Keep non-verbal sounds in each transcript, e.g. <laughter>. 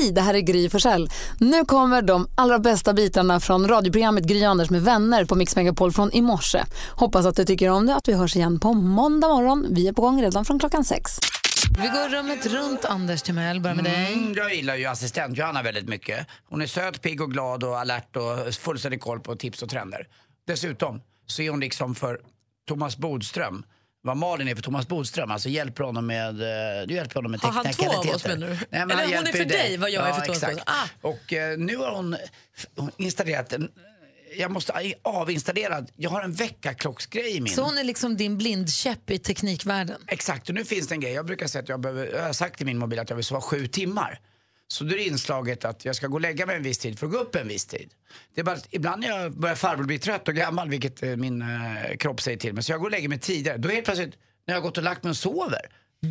Hej, det här är Gry Forssell. Nu kommer de allra bästa bitarna från radioprogrammet Gry Anders med vänner på Mix Megapol från i morse. Hoppas att du tycker om det att vi hörs igen på måndag morgon. Vi är på gång redan från klockan sex. Vi går rummet runt Anders Timell, börjar med dig. Mm, jag gillar ju assistent Johanna väldigt mycket. Hon är söt, pigg och glad och alert och fullständig koll på tips och trender. Dessutom så är hon liksom för Thomas Bodström vad Malin är för Thomas Bodström, alltså hjälper honom med, eh, du hjälper honom med Har han två av oss menar du? Nej, men Eller han hon är för ju dig vad jag är för Thomas exakt. Ah. Och eh, nu har hon hon installerat en, jag måste avinstallera, jag har en väckarklocksgrej i min. Så hon är liksom din blindkäpp i teknikvärlden? Exakt, och nu finns det en grej. Jag brukar säga att jag, behöver, jag har sagt i min mobil att jag vill sova sju timmar. Så då är det inslaget att jag ska gå och lägga mig en viss tid för att gå upp en viss tid. Det är bara att ibland när jag börjar farbror bli trött och gammal, vilket eh, min eh, kropp säger till mig, så jag går och lägger mig tidigare. Då helt plötsligt, när jag har gått och lagt mig och sover,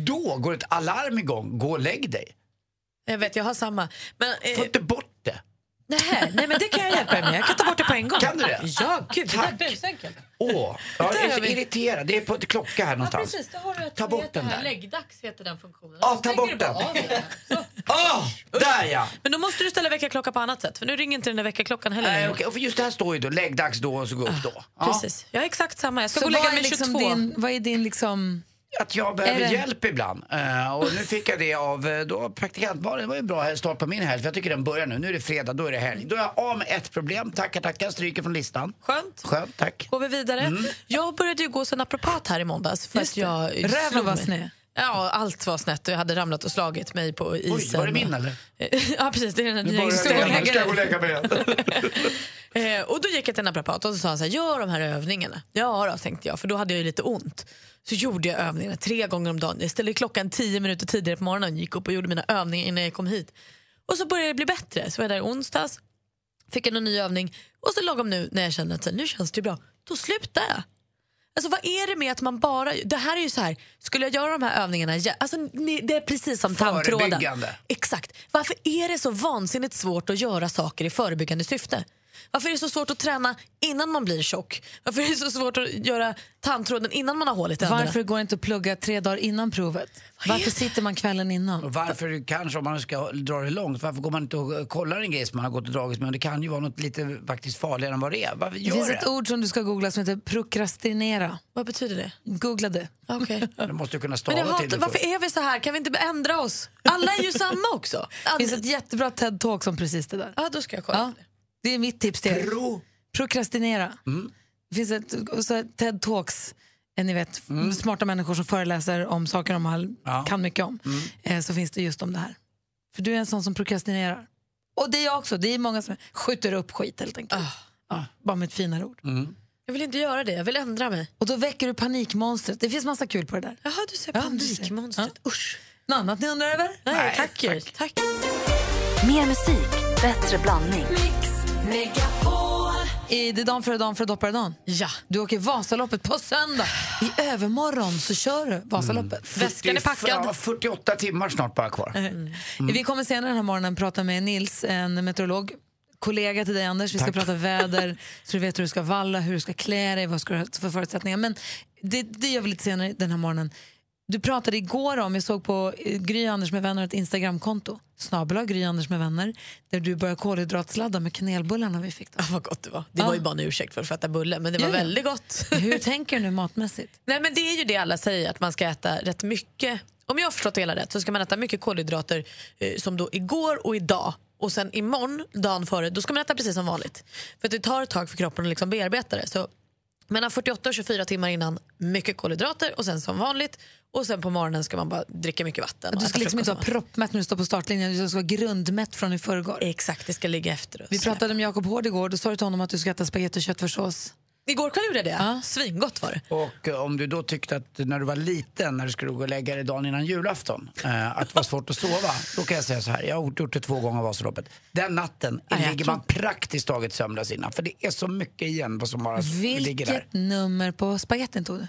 då går ett alarm igång, gå och lägg dig. Jag vet, jag har samma. Men, eh, Få inte bort det. nej, nej, men det kan jag hjälpa dig med. Jag kan ta bort det på en gång. Kan du det? Ja, gud. Det Tack. är busenkelt. Åh, jag är så irriterad. Det är på klocka här någonstans. Precis, då har du Ta bort den där. Läggdags heter den funktionen. Ja, ta bort den. Åh, <laughs> där ja! Men då måste du ställa väckarklockan på annat sätt. För nu ringer inte den där väckarklockan heller Nej, okej, och för just det här står ju då, lägg dags då och så gå upp då. Ja. Precis. Jag har exakt samma. Jag ska Så gå och lägga vad är, mig liksom 22. din, vad är din liksom... Att jag behöver det- hjälp ibland. Eh, och nu fick jag det av uh, då praktikant Malin. Det var ju en bra start på min helg. För jag tycker den börjar nu. Nu är det fredag, då är det helg. Då är jag av med ett problem. Tackar, tackar. Stryker från listan. Skönt. Skönt, tack. Går vi vidare. Jag började ju gå som naprapat här i måndags. För Just att jag Räven var sned. Ja, allt var snett och jag hade ramlat och slagit mig på isen. Oj, var det min eller? <laughs> ja, precis. Det är den nya historien. nu ska jag gå och lägga mig igen. Och då gick jag till en naprapat och så sa han så här, gör de här övningarna. Ja då, tänkte jag, för då hade jag ju lite ont. Så gjorde jag övningarna tre gånger om dagen. Jag ställde klockan tio minuter tidigare på morgonen, gick upp och gjorde mina övningar innan jag kom hit. Och så började det bli bättre. Så var jag där i onsdags, fick en ny övning och så lagom nu när jag kände att så här, nu känns det bra, då slutar jag. Alltså vad är det med att man bara, det här är ju så här, skulle jag göra de här övningarna, alltså det är precis som tandtråden. Exakt. Varför är det så vansinnigt svårt att göra saker i förebyggande syfte? Varför är det så svårt att träna innan man blir tjock? Varför är det så svårt att göra tandtråden innan man har hål i tänderna? Varför går det inte att plugga tre dagar innan provet? Varför sitter man kvällen innan? Och varför kanske, om man ska dra det långt, varför går man inte och kollar en grej som man har gått och dragits med? Det kan ju vara något lite faktiskt farligare än vad det är. Varför Det gör finns det? ett ord som du ska googla som heter prokrastinera. Vad betyder det? Googla det. Okej. <laughs> Du måste kunna Men stava jag till hatar, det varför är vi så här? Kan vi inte ändra oss? Alla är ju samma också. <laughs> Det finns ett jättebra TED-talk som precis det där. Ja, då ska jag kolla. Ja, det är mitt tips till er. Pro. Prokrastinera. Det finns ett så TED-talks, eh, ni vet, smarta människor som föreläser om saker de har, Ja. kan mycket om. Eh, så finns det just om det här. För du är en sån som prokrastinerar. Och det är jag också. Det är många som skjuter upp skit helt enkelt. Ja, bara med ett finare ord. Jag vill inte göra det, jag vill ändra mig. Och då väcker du panikmonstret. Det finns massa kul på det där. Jaha, du ser Ja, panikmonstret. Usch. Något annat ni undrar över? Nej, Nej, tack, tack. tack. Mer musik, bättre blandning. I, det är dagen före dagen före dopparedagen. Ja. Du åker Vasaloppet på söndag. I övermorgon så kör du Vasaloppet. Väskan är packad. Ja, 48 timmar snart bara kvar. Mm. Vi kommer senare den här morgonen prata med Nils, en meteorolog kollega till dig Anders. Vi ska Tack. prata väder så du vet hur du ska valla, hur du ska klä dig, vad ska du ha för förutsättningar. Men det, det gör vi lite senare den här morgonen. Du pratade igår om, jag såg på eh, Gry Anders med vänner ett Instagramkonto, snabel Gry Anders med vänner, där du börjar kolhydratsladda med kanelbullarna vi fick. Då. Ah, vad gott det var. Det Ja. var ju bara en ursäkt för att äta bulle, men det var Ja, väldigt gott. Hur <laughs> tänker du nu matmässigt? Nej, men det är ju det alla säger, att man ska äta rätt mycket. Om jag har förstått det hela rätt så ska man äta mycket kolhydrater eh, som då igår och idag. Och sen imorgon, dagen före, då ska man äta precis som vanligt. För att det tar ett tag för kroppen att liksom bearbeta det. Så mellan 48 och 24 timmar innan, mycket kolhydrater och sen som vanligt. Och sen på morgonen ska man bara dricka mycket vatten. Du ska liksom inte vara proppmätt när du står på startlinjen, du ska vara grundmätt från i förrgår. Exakt, det ska ligga efter oss. Vi pratade med Jakob Hård igår, då sa du till honom att du ska äta spagetti och köttfärssås. Igår kväll gjorde jag det. Ja. Svingott var det. Och eh, om du då tyckte att när du var liten, när du skulle gå och lägga dig dagen innan julafton, eh, att det var svårt att sova. Då kan jag säga så här, jag har gjort det två gånger Vasaloppet. Den natten jag ligger tror- man praktiskt taget sömnlös innan. För det är så mycket igen på som bara ligger där. Vilket nummer på spagettin tog du?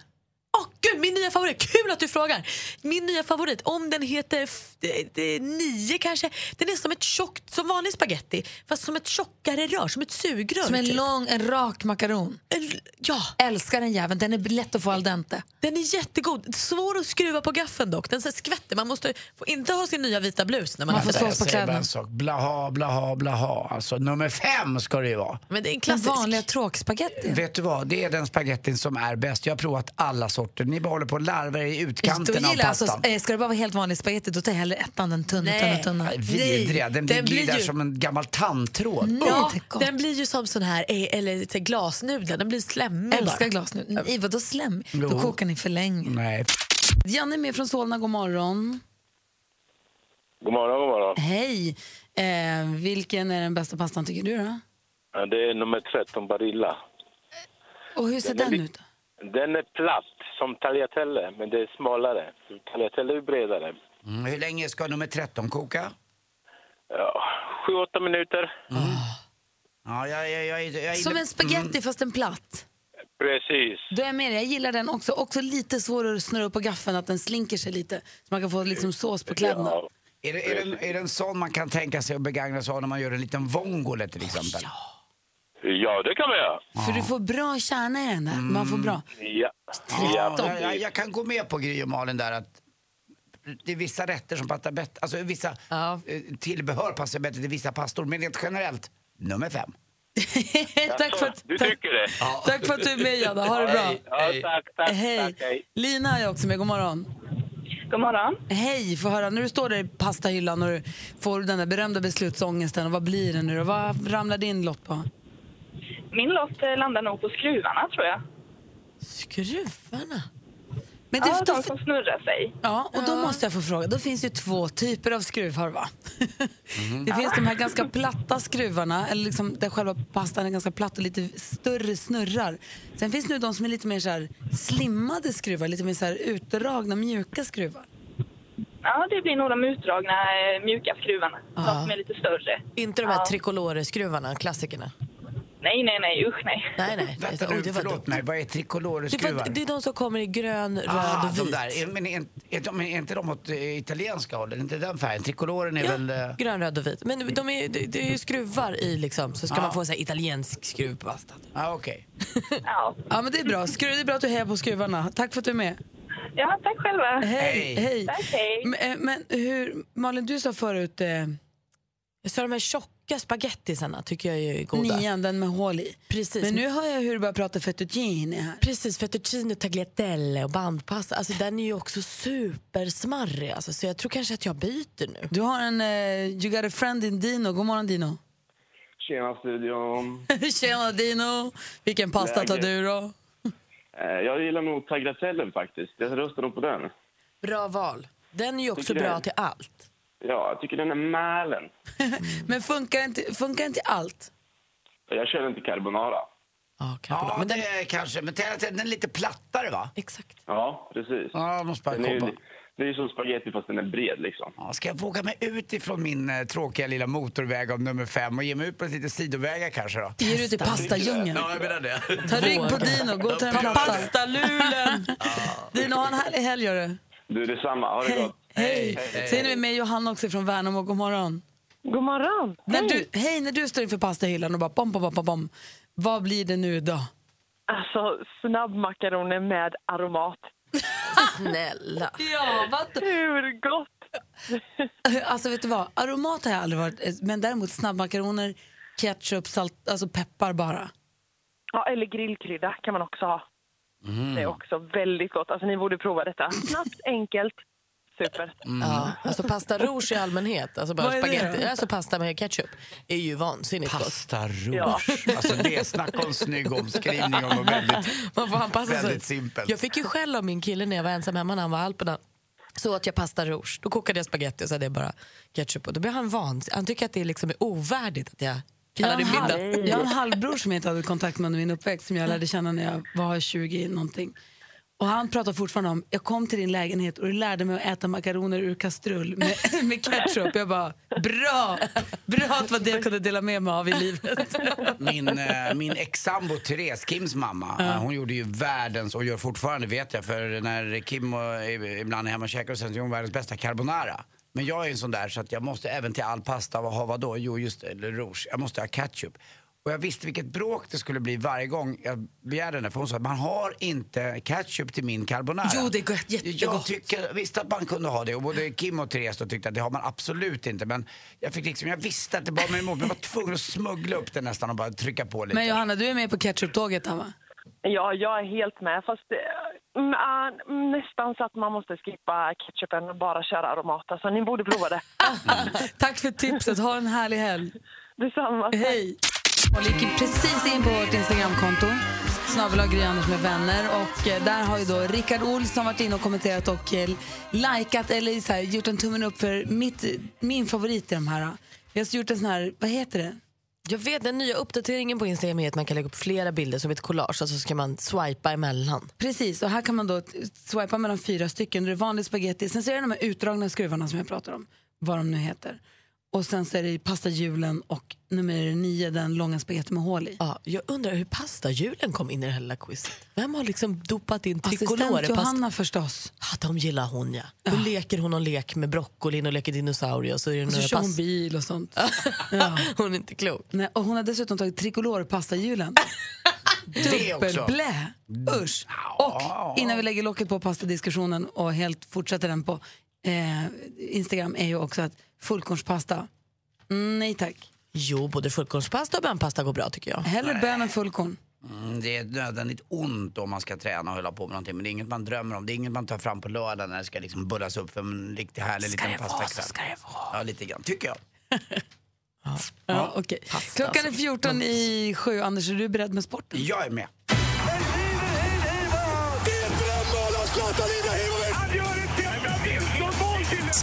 Åh gud, min nya favorit, kul att du frågar. Min nya favorit, om den heter det, det, nio kanske, den är som ett tjockt, som vanlig spaghetti fast som ett tjockare rör, som ett sugrör. Som en typ. lång, en rak makaron. En- Ja, Älskar den jäveln, den är lätt att få al dente. den är jättegod. Svår att skruva på gaffeln dock. Den så skvätter. Man måste får inte ha sin nya vita blus när man, Man får äter. så- Jag på kläderna. bara en sak. Blaha, blaha, blaha. Alltså nummer fem ska det ju vara. Men det är en Den klassisk. vanliga tråkspagettin. Vet du vad, det är den spagettin som är bäst. Jag har provat alla sorter. Ni bara håller på och larvar er i utkanten av jag alltså, pastan. eh, ska det bara vara helt vanlig spagetti då tar jag hellre ettan, den tunna, tunna, tunna. Vidriga, den blir, den blir där ju- som en gammal tandtråd. Nej, Ja, den blir ju som sån här, eh, eller glasnudlar. Den blir slemmig Älskar bara. glas nu. Nej, vadå slem? Då kokar ni för länge. Nej. Janne är med från Solna, god morgon. God morgon, god morgon. Hej. Eh, vilken är den bästa pastan tycker du då? Ja, Det är nummer 13, Barilla. Och hur ser Den den ut? då? Den är platt som tagliatelle, men det är smalare. Tagliatelle är bredare. Mm, hur länge ska nummer 13 koka? Ja, sju, åtta minuter. Ja, jag, jag, jag, jag, Som en spaghetti fast en platt. Precis. Då är jag med dig. Jag gillar den också. Också lite svårare att snurra upp på gaffeln, att den slinker sig lite. Så man kan få liksom sås på kläderna. Ja, Är det, är, det en, är det en sån man kan tänka sig att begagna sig av när man gör en liten vongole till exempel? ja, det kan man göra. För du får bra kärna i den där. Man får bra. Ja. Ja, ja jag, jag, jag kan gå med på Gry och Malin där att det är vissa rätter som passar bättre, alltså vissa Ja. eh, tillbehör passar bättre till vissa pastor, men rent generellt, nummer fem. <laughs> tack, för att, Du tack, tycker det? tack för att du är med, Janne. Ha det bra. Ja, tack, tack, Hej. tack. Hej. Lina är också med. God morgon. God morgon. Hej, få höra. När du står där i pastahyllan och du får den där berömda beslutsångesten, och vad blir det nu då? Vad ramlar din lott på? Min lott eh, landar nog på skruvarna, tror jag. Skruvarna. Men det, Ja, de som snurrar sig. ja, och då måste jag få fråga. Då finns det ju två typer av skruvar, va? <laughs> Det finns de här ganska platta skruvarna, eller liksom där själva pastan är ganska platt och lite större snurrar. Sen finns det nu de som är lite mer så här slimmade skruvar, lite mer så här utdragna, mjuka skruvar. Ja, det blir nog de utdragna eh, mjuka skruvarna. De som är lite större. Inte de här Ja. tricolore-skruvarna, klassikerna. Nej, nej, nej, usch nej. Nej, nej. Vänta Oh, det var förlåt dumt. mig, vad är Det, tricolore-skruvar? var, det är de som kommer i grön, röd Ah, och de vit. där. Är, men är, är, de, är inte de åt eh, italienska hållet? Är inte den färgen? Tricoloren är Ja, väl... eh, grön, röd och vit. Men de är, det, det är ju skruvar i liksom, så ska Ja. man få en italiensk skruv på pastan. Ah, okej. Ja, <laughs> Ja, men det är bra. Skruv, det är bra att du hejar på skruvarna. Tack för att du är med. ja tack själva. Hej. Hej. Hej. Tack, hej. Men, eh, men hur, Malin, du sa förut eh, Så de här tjocka spagettisarna tycker jag är goda. nian, den med hål i. Precis. Men nu hör jag hur du börjar prata fettuccine här. Precis, fettuccine, tagliatelle och bandpasta. Alltså, den är ju också supersmarrig. Alltså, så jag tror kanske att jag byter nu. Du har en eh, You got a friend in Dino. God morgon Dino. Tjena studion. <laughs> Tjena Dino. Vilken pasta tar Läget? du då? Eh, Jag gillar nog tagliatellen faktiskt. Jag röstar nog på den. Bra val. Den är ju också Tycker bra det. till allt. Ja, jag tycker den är mälen. <laughs> Men funkar inte, funkar inte allt? Jag kör inte carbonara. Ja, kanske bra. Ja, Men den, det är kanske. Men den är lite plattare va? exakt. Ja, precis. Ja, måste bara Den ju- det är ju som spaghetti fast den är bred liksom. Ja, ska jag våga mig ut ifrån min eh, tråkiga lilla motorväg av nummer fem och ge mig ut på lite sidovägar kanske då? Ger du ut i pastadjungeln? Ja, jag menar det. Ta rygg på Dino, gå till en platta. Pastalulen! <laughs> Dino, ha en härlig helg gör du. Du, detsamma. Ha det gott. Hej. Sen är vi med Johanna också från Värnamo. God morgon. God morgon. När du, hej, när du står inför pastahyllan och bara bom, bom, bom, bom, vad blir det nu då? Alltså snabbmakaroner med aromat. <laughs> Snälla. Ja, vad Hur gott? <laughs> Alltså vet du vad, aromat har jag aldrig varit, men däremot snabbmakaroner, ketchup, salt, alltså peppar bara. Ja, eller grillkrydda kan man också ha. Det är också väldigt gott. Alltså ni borde prova detta. Snabbt, enkelt, super. Ja, alltså pasta rouge i allmänhet, alltså bara är då? alltså pasta med ketchup, är ju vansinnigt gott. Pasta rouge. Alltså det, snacka om snygg omskrivning om något väldigt... <laughs> Man får anpassa sig. Väldigt simpelt. Jag fick ju skäll av min kille när jag var ensam hemma när han var i Alperna. Så åt jag pasta rouge. Då kokade jag spaghetti och så hade jag bara ketchup på. Då blev han vansinnig. Han tycker att det liksom är ovärdigt att jag har, halv, jag har en halvbror som jag inte hade kontakt med under min uppväxt som jag lärde känna när jag var 20 någonting. Och han pratar fortfarande om, jag kom till din lägenhet och du lärde mig att äta makaroner ur kastrull med, <laughs> med ketchup. Jag bara, bra! Bra att var det jag kunde dela med mig av i livet. <laughs> Min, eh, min ex-sambo Therese, Kims mamma, eh, hon gjorde ju världens, och gör fortfarande vet jag, för när Kim eh, ibland är hemma och käkar och sen så gör hon världens bästa carbonara. Men jag är en sån där så att jag måste även till all pasta ha vad då? Jo just det, eller rouge. Jag måste ha ketchup. Och jag visste vilket bråk det skulle bli varje gång jag begärde den där, för hon sa att man har inte ketchup till min carbonara. Jo, det är gott, jättegott. Jag tycker, visste att man kunde ha det och både Kim och Therese då tyckte att det har man absolut inte. Men jag fick liksom, jag visste att det bar mig emot, men jag var tvungen att smuggla upp det nästan och bara trycka på lite. Men Johanna, du är med på ketchup-tåget här, va? Ja, jag är helt med. Fast eh, mm, ah, nästan så att man måste skippa ketchupen och bara köra aromat. Alltså, ni borde prova det. <laughs> Tack för tipset, ha en härlig helg. Detsamma. Hej! Och gick precis in på vårt Instagramkonto, snabel Gry Anders med vänner. Och eh, där har ju då Rickard Olsson varit inne och kommenterat och eh, likat eller så här, gjort en tummen upp för mitt, min favorit i de här. Vi har gjort en sån här, vad heter det? Jag vet den nya uppdateringen på Instagram är att man kan lägga upp flera bilder som ett collage, alltså så ska man swipa emellan. Precis, och här kan man då swipa mellan fyra stycken. Det är vanlig spaghetti, sen så är det de här utdragna skruvarna som jag pratar om, vad de nu heter. Och sen så är det pastahjulen och nummer nio, den långa spagetti med hål i. Ja, jag undrar hur pastahjulen kom in i det lilla quizet. Vem har liksom dopat in tricolore? Assistent Johanna förstås. Ja, de gillar hon ja. Då leker hon någon lek med broccolin och leker dinosaurie och så är Och så kör hon bil och sånt. <laughs> ja. Hon är inte klok. Nej, och hon har dessutom tagit tricolore pastahjulen. <laughs> Dubbelblä! Usch! Och innan vi lägger locket på pastadiskussionen och helt fortsätter den på eh, Instagram är ju också att fullkornspasta, mm, nej tack. Jo, både fullkornspasta och bönpasta går bra tycker jag. Hellre bön än fullkorn. Mm, det är nödvändigt ont om man ska träna och hålla på med någonting. Men det är inget man drömmer om. Det är inget man tar fram på lördag när det ska liksom bullas upp för en riktigt härlig liten pastakväll. ska det vara. Ja, lite grann, tycker jag. Ja, okej. Klockan är 14 i sju. Anders, är du beredd med sporten? Jag är med.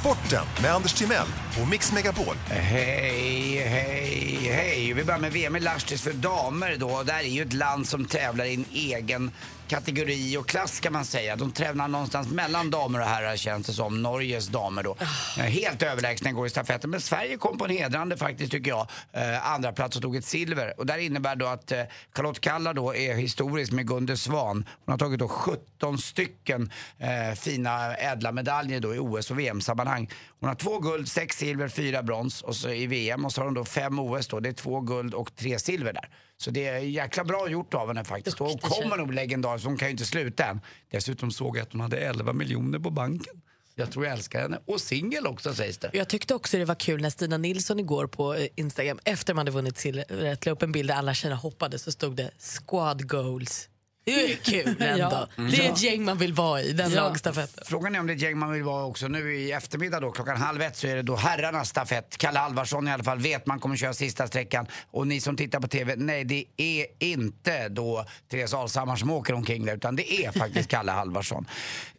Sporten med Anders Timell och Mix Megapol. Hej, hej, hej. Vi börjar med VM i Lahtis för damer då. Där är ju ett land som tävlar i en egen kategori och klass kan man säga. De tävlar någonstans mellan damer och herrar känns det som. Norges damer då. Eh, Helt överlägsna går i stafetten. Men Sverige kom på en hedrande faktiskt tycker jag. Eh, andra plats och tog ett silver. Och där innebär då att eh, Charlotte Kalla då är historisk med Gunde Svan. Hon har tagit då 17 stycken eh, fina ädla medaljer då i OS och VM-sammanhang. Hon har två guld, sex silver, fyra brons och så i VM och så har hon då fem OS då. Det är två guld och tre silver där. Så det är jäkla bra gjort av henne faktiskt. Hon kommer nog legendarisk, hon kan ju inte sluta än. Dessutom såg jag att hon hade 11 miljoner på banken. Jag tror jag älskar henne. Och singel också sägs det. Jag tyckte också det var kul när Stina Nilsson igår på eh, Instagram efter man hade vunnit silvret la upp en bild där alla tjejerna hoppade så stod det squad goals. Det är kul <laughs> ändå. Ja. Det är ett gäng man vill vara i, den Ja. lagstafetten. Frågan är om det är ett gäng man vill vara också. Nu i eftermiddag då, klockan halv ett så är det då herrarnas stafett. Kalle Alvarsson i alla fall vet man kommer köra sista sträckan. Och ni som tittar på TV, nej det är inte då Therese Alshammar som åker omkring där utan det är faktiskt Kalle Alvarsson.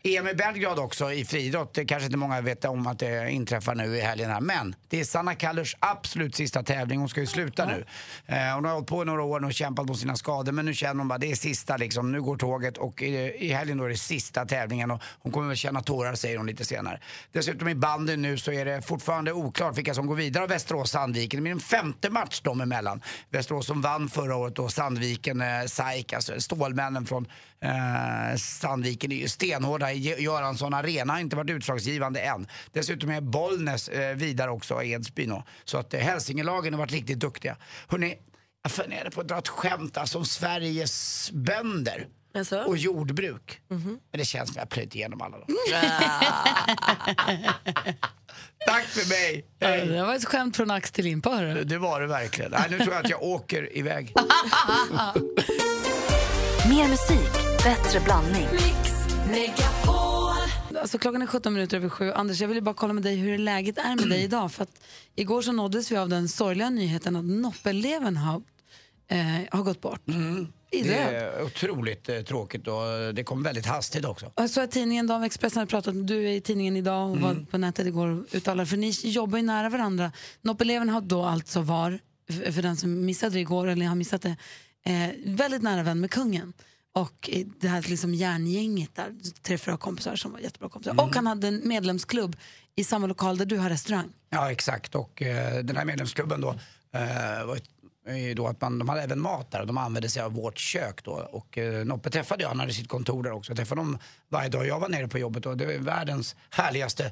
EM i Belgrad också i friidrott. Det kanske inte många vet om att det inträffar nu i helgen här. Men det är Sanna Kallers absolut sista tävling. Hon ska ju sluta nu. Eh, hon har hållit på i några år och kämpat mot sina skador men nu känner hon bara det är sista liksom. Nu går tåget och i, i helgen då är det sista tävlingen och hon kommer väl känna tårar säger hon lite senare. Dessutom i banden nu så är det fortfarande oklart vilka som går vidare av Västerås-Sandviken. Det blir en femte match dem emellan. Västerås som vann förra året och Sandviken, eh, SAIK, alltså stålmännen från eh, Sandviken är ju stenhårda Göransson Arena, har inte varit utslagsgivande än. Dessutom är Bollnäs eh, vidare också, Edsbyn. Så att eh, Hälsingelagen har varit riktigt duktiga. Hörrni, jag funderar på att dra ett skämt alltså, om Sveriges bönder Alltså? och jordbruk. Men det känns som att jag har plöjt igenom alla dem. <laughs> Tack för mig! Hej. det var ett skämt från ax till limpa. hörru. Det var det verkligen. Nej, nu tror jag att jag åker iväg. <laughs> Mer musik, bättre blandning. Alltså, klockan är 17 minuter över sju. Anders, jag vill bara kolla med dig hur läget är med dig idag. För att igår så nåddes vi av den sorgliga nyheten att Noppeleven har, eh, har gått bort. I Mm. Det röd. är otroligt eh, tråkigt och det kom väldigt hastigt också. Jag såg att tidningen, Dam Expressen hade pratat, du är i tidningen idag och Mm. var på nätet igår och uttalade, för ni jobbar ju nära varandra. Noppeleven har då alltså var, f- för den som missade det igår eller har missat det, eh, väldigt nära vän med kungen. och i det här liksom järngänget där, tre, fyra kompisar som var jättebra kompisar. Mm. Och han hade en medlemsklubb i samma lokal där du har restaurang. Ja, exakt. Och eh, den här medlemsklubben då, eh, var ju då att man, de hade även mat där och de använde sig av vårt kök då. Och eh, Noppe träffade jag, han hade sitt kontor där också. Jag träffade honom varje dag jag var nere på jobbet och det var världens härligaste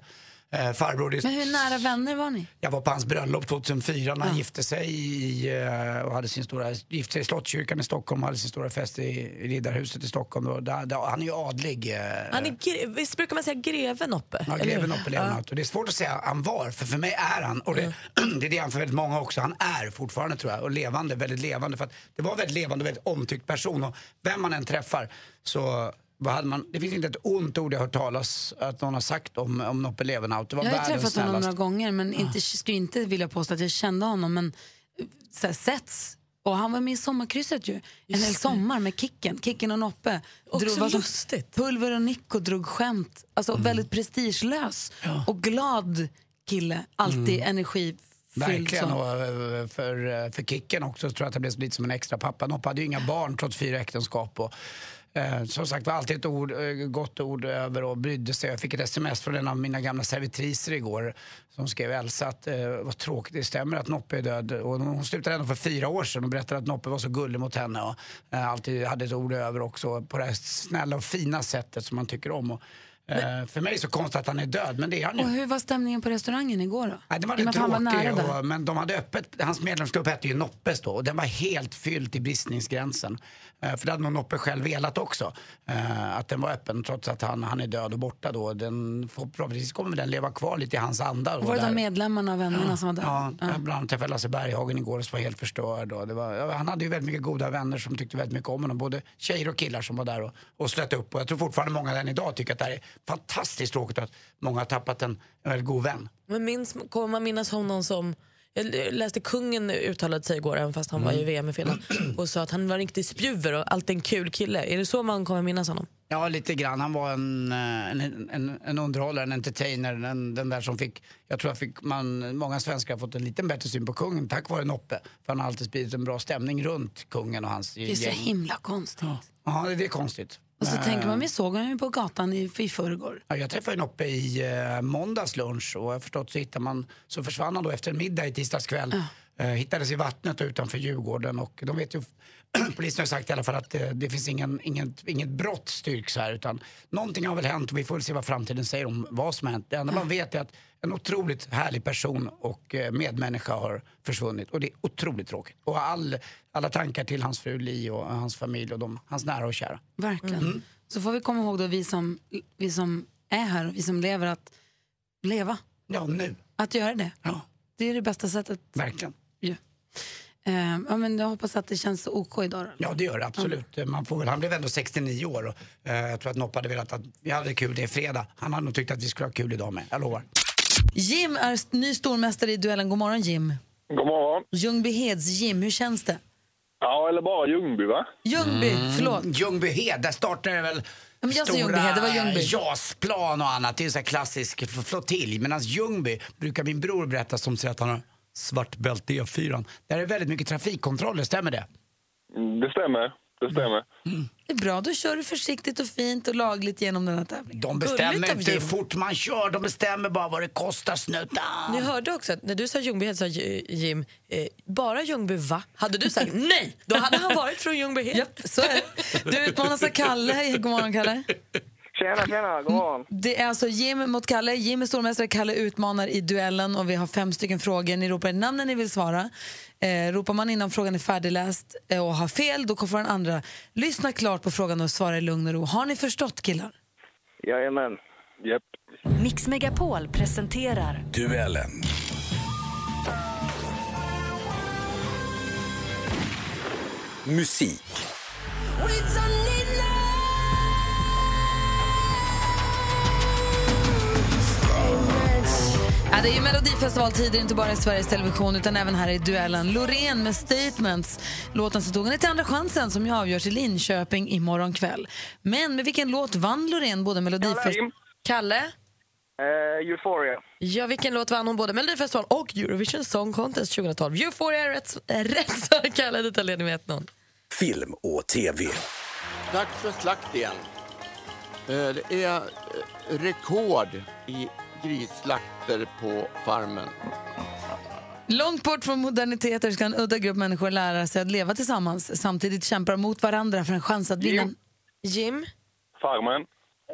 eh, farbror. Men hur nära vänner var ni? Jag var på hans bröllop 2004 när han gifte sig i, eh, och hade sin stora, gifte sig i Slottskyrkan i Stockholm och hade sin stora fest i, i Riddarhuset i Stockholm. Och där, där, han är ju adlig. eh, Han är, visst brukar man säga greven Noppe? Ja, greven Leonhardt. Och det är svårt att säga han var, för för mig är han, och det, <clears throat> det är det han för väldigt många också, han är fortfarande tror jag, och levande, väldigt levande. För att det var en väldigt levande och väldigt omtyckt person och vem man än träffar så vad hade man, det finns inte ett ont ord jag har hört talas att någon har sagt om, om Noppe. Det var Jag har träffat honom snällaste. några gånger men inte, skulle inte vilja påstå att jag kände honom. Men eh, så här, setts. Och han var med i Sommarkrysset ju. En hel sommar med Kicken. Kicken och Noppe. Också som lustigt. Pulver och Nico drog skämt. Alltså väldigt prestigelös och glad kille. Alltid energifylld. Verkligen, och eh, för, eh, för Kicken också så tror jag att det blev lite som en extra pappa. Noppe hade ju inga barn trots fyra äktenskap. Och, eh, som sagt var alltid ett ord, eh, gott ord över och brydde sig. Jag fick ett sms från en av mina gamla servitriser igår som skrev Elsa att eh, vad tråkigt det stämmer att Noppe är död. Och hon slutade ändå för fyra år sedan och berättade att Noppe var så gullig mot henne och eh, alltid hade ett ord över också på det här snälla och fina sättet som man tycker om. Och, eh, för mig är det så konstigt att han är död, men det är han ju. Och hur var stämningen på restaurangen igår då? Nej, den var lite tråkig, och, men de hade öppet, hans medlemsklubb hette ju Noppes då och den var helt fylld till bristningsgränsen. Eh, för det hade nog Noppe själv velat också, eh, att den var öppen trots att han, han är död och borta då. Den, förhoppningsvis kommer den leva kvar lite i hans anda. då Var det där. de medlemmarna och vännerna som var där? Ja, bland annat träffade Lasse Berghagen igår som var helt förstörd. Och det var, ja, han hade ju väldigt mycket goda vänner som tyckte väldigt mycket om honom. Både tjejer och killar som var där och, och slöt upp. Och jag tror fortfarande många än idag tycker att det här är fantastiskt tråkigt att många har tappat en, en väldigt god vän. Men minns, kommer man minnas honom som... Jag läste kungen uttalade sig igår, även fast han var i VM i Finland, och sa att han var en riktig spjuver och alltid en kul kille. Är det så man kommer minnas honom? Ja, lite grann. Han var en, en, en, en underhållare, en entertainer. En, den där som fick, jag tror att fick man, många svenskar har fått en lite bättre syn på kungen tack vare Noppe. För han har alltid spridit en bra stämning runt kungen och hans Det är så gäng. himla konstigt. Ja, det är konstigt. Och så Eh, tänker man, vi såg honom ju på gatan i, i förrgår. Ja, jag träffade Noppe i eh, måndags lunch och jag förstått så, hittar man, så försvann han då efter en middag i tisdags kväll. Eh, hittades i vattnet utanför Djurgården och de vet ju Polisen har sagt i alla fall att det, det finns ingen, inget, inget brott styrks här utan någonting har väl hänt och vi får se vad framtiden säger om vad som har hänt. Det enda man vet är att en otroligt härlig person och eh, medmänniska har försvunnit och det är otroligt tråkigt. Och all, alla tankar till hans fru Li och hans familj och de, hans nära och kära. Verkligen. Mm. Så får vi komma ihåg då vi som, vi som är här och vi som lever att leva. Ja, nu. Att göra det. Ja. Det är det bästa sättet. Verkligen. Ja. Eh, ja, men jag hoppas att det känns OK idag. då. Ja, det gör det absolut. Man får han blev ändå 69 år och eh, jag tror att Noppe hade velat att vi hade kul, det är fredag. Han hade nog tyckt att vi skulle ha kul idag med, jag lovar. Jim är ny stormästare i duellen. God morgon Jim. God morgon. Ljungbyheds Jim, hur känns det? Ja, eller bara Ljungby, va? Ljungby, förlåt. Ljungbyhed, där startar det väl men jag stora Ljungbyhed, det var Ljungby. JAS-plan och annat. Det är en sån här klassisk flottilj. Medan Ljungby brukar min bror berätta som säger att han har svart bälte i E4. Där är väldigt mycket trafikkontroller, stämmer det? Mm, Det stämmer. Det stämmer. Det är bra, då kör du försiktigt och fint och lagligt genom den här tävlingen. De bestämmer inte hur fort man kör, de bestämmer bara vad det kostar snuttan. Ni hörde också att när du sa Ljungbyhed sa Jim, eh, bara Ljungby va? Hade du sagt nej, då hade han varit från Ljungbyhed. Japp, så är det. Du utmanas av Kalle. God morgon Kalle. Tjena, tjena. God morgon. Det är alltså Jim mot Kalle. Jim är stormästare, Kalle utmanar i duellen och vi har fem stycken frågor. Ni ropar namnen ni vill svara. Eh, ropar man innan frågan är färdigläst eh, och har fel, då får den andra lyssna klart på frågan och svara i lugn och ro. Har ni förstått killar? Jajamän. Japp. Mix Megapol presenterar Duellen. Musik. Ja, det är ju Melodifestivaltider, inte bara i Sveriges Television utan även här i duellen. Loreen med Statements. Låten som tog henne till Andra chansen som ju avgörs i Linköping imorgon kväll. Men med vilken låt vann Loreen både Melodifestivalen... Kalle, Eh, Euphoria. ja, vilken låt vann hon både Melodifestivalen och Eurovision Song Contest 2012? Euphoria är rätt, är rätt svar, Kalle. Du tar ledning med 1-0. Film och TV. Dags för slakt igen. Eh, Det är eh, rekord i grisslakter på farmen. Långt bort från moderniteter ska en udda grupp människor lära sig att leva tillsammans. Samtidigt kämpar de mot varandra för en chans att vinna. Jim? Farmen.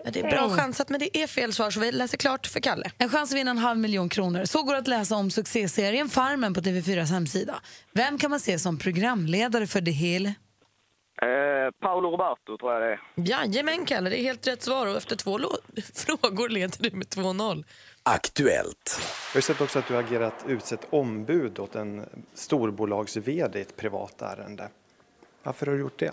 Ja, det är bra chansat, men det är fel svar så vi läser klart för Kalle. En chans att vinna en halv miljon kronor. Så går det att läsa om succéserien Farmen på TV4s hemsida. Vem kan man se som programledare för The Hill? Eh, Paolo Roberto tror jag det är. Jajamän, Kalle, det är helt rätt svar. Och efter två <laughs> frågor leder du med 2-0. Aktuellt. Jag har sett också att du har agerat utsett ombud åt en storbolags vd i ett privat ärende. Varför har du gjort det?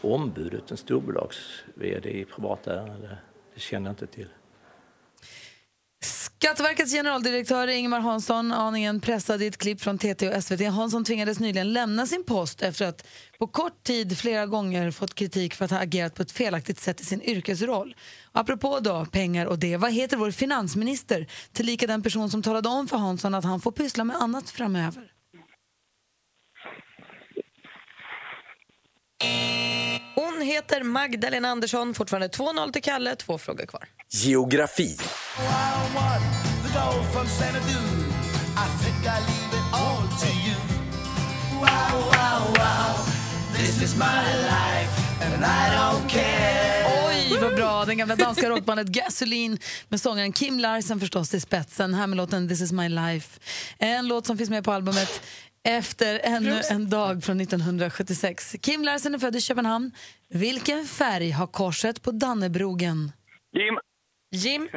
Ombudet, en storbolags vd i privata ärende, det känner jag inte till. Skatteverkets generaldirektör Ingemar Hansson, aningen pressad i ett klipp från TT och SVT. Hansson tvingades nyligen lämna sin post efter att på kort tid flera gånger fått kritik för att ha agerat på ett felaktigt sätt i sin yrkesroll. Apropå då pengar och det, vad heter vår finansminister? Tillika den person som talade om för Hansson att han får pyssla med annat framöver. Hon heter Magdalena Andersson. Fortfarande 2-0 till Kalle. Två frågor kvar. Geografi. Oj, vad bra! Den gamla danska rockbandet Gasoline med sångaren Kim Larsen förstås i spetsen. Här med låten This is my life. En låt som finns med på albumet efter ännu en dag från 1976. Kim Larsen är född i Köpenhamn. Vilken färg har korset på Dannebrogen? Jim. Jim?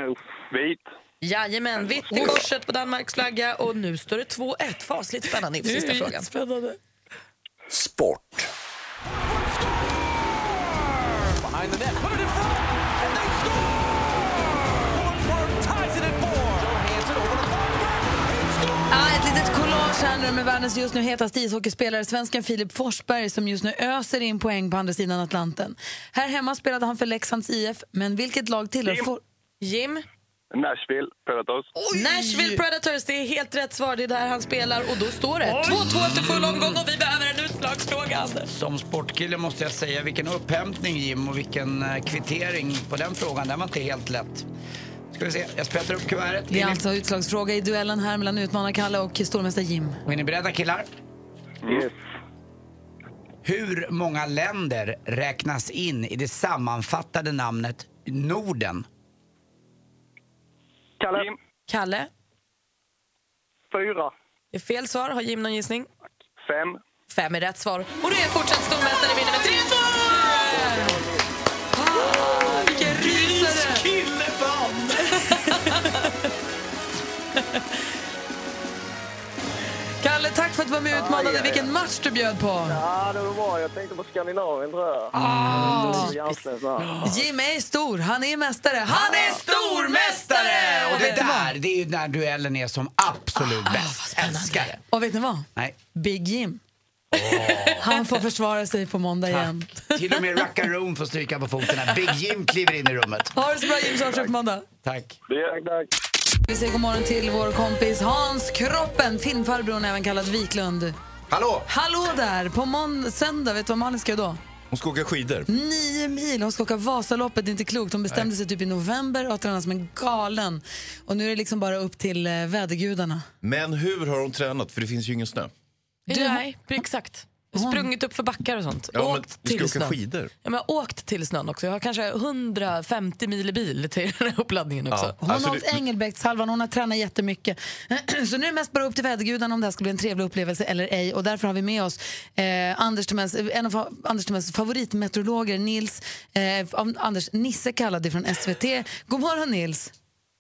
Vit. Jajamän, vitt i korset på Danmarks flagga. Och nu står det 2-1. Fasligt spännande inför sista frågan. Spännande. Sport. Behind the net. Nu med världens just nu hetaste ishockeyspelare, svensken Filip Forsberg som just nu öser in poäng på andra sidan Atlanten. Här hemma spelade han för Leksands IF, men vilket lag tillhör... Jim. For- Jim? Nashville Predators. Nashville Predators, det är helt rätt svar. Det är där han spelar. Och då står det 2-2 efter full omgång och vi behöver en utslagsfråga, Anders. Som sportkille måste jag säga vilken upphämtning Jim och vilken eh, kvittering på den frågan. Den var inte helt lätt. Ska vi se, jag sprättar upp kuvertet. Det är ni- alltså utslagsfråga i duellen här mellan utmanar-Kalle och stormästare Jim. Och är ni beredda killar? Yes. Hur många länder räknas in i det sammanfattade namnet Norden? Kalle. Jim. Kalle? Fyra. Det är fel svar. Har Jim någon gissning? Fem. Fem är rätt svar. Och det är fortsatt stormästare vinner med 3-2! För att du var med och utmanade. Vilken match du bjöd på! Ja, det var bra. Jag tänkte på Skandinavien tror jag. Ah. Här. Jim är stor, han är mästare. Han är Stormästare! Och det där, det är ju när duellen är som absolut bäst. Älskar det. Och vet ni vad? Nej. Big Jim. Han får försvara sig på måndag igen. Till och med Rackaroon får stryka på foten Big Jim kliver in i rummet. Ha det så bra Jim, vi på måndag. Tack. Tack, tack. Vi säger god morgon till vår kompis Hans Kroppen, filmfarbrorn även kallad Wiklund. Hallå! Hallå där! På söndag, vet du vad Malin ska göra då? Hon ska åka skidor. Nio mil. Hon ska åka Vasaloppet, det är inte klokt. Hon bestämde sig typ i november och tränade som en galen. Och nu är det liksom bara upp till eh, vädergudarna. Men hur har hon tränat? För det finns ju ingen snö. Du, Nej, exakt. Sprungit upp för backar och sånt. Ja, men åkt du ska till åka snön. skidor. Ja, men jag har åkt till snön också. Jag har kanske 150 mil i bil till den här uppladdningen också. Hon har åkt Engelbrektshalvan, hon har tränat jättemycket. <clears throat> Så nu är det mest bara upp till vädergudarna om det här ska bli en trevlig upplevelse eller ej. Och därför har vi med oss eh, Anders Timells, en av fa- Anders Timells favoritmeteorologer, Nils, eh, Anders Nisse kallad från SVT. God morgon Nils!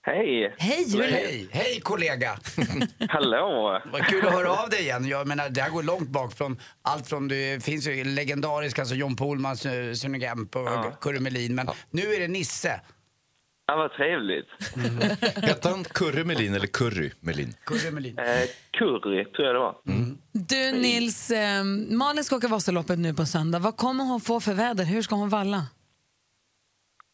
Hej! Hej! hur är det? Hej, hej kollega! <laughs> Hallå! Vad kul att höra av dig igen. Jag menar, det här går långt bak från allt från, det finns ju legendariska, alltså John Pohlman, Sune Sune Gemp och Kurre Melin. Men nu är det Nisse. Ja, vad trevligt. <laughs> Hette han Kurre Melin eller Curry Melin? Kurre Melin. Eh, curry tror jag det var. Du Nils, eh, Malin ska åka Vasaloppet nu på söndag. Vad kommer hon få för väder? Hur ska hon valla?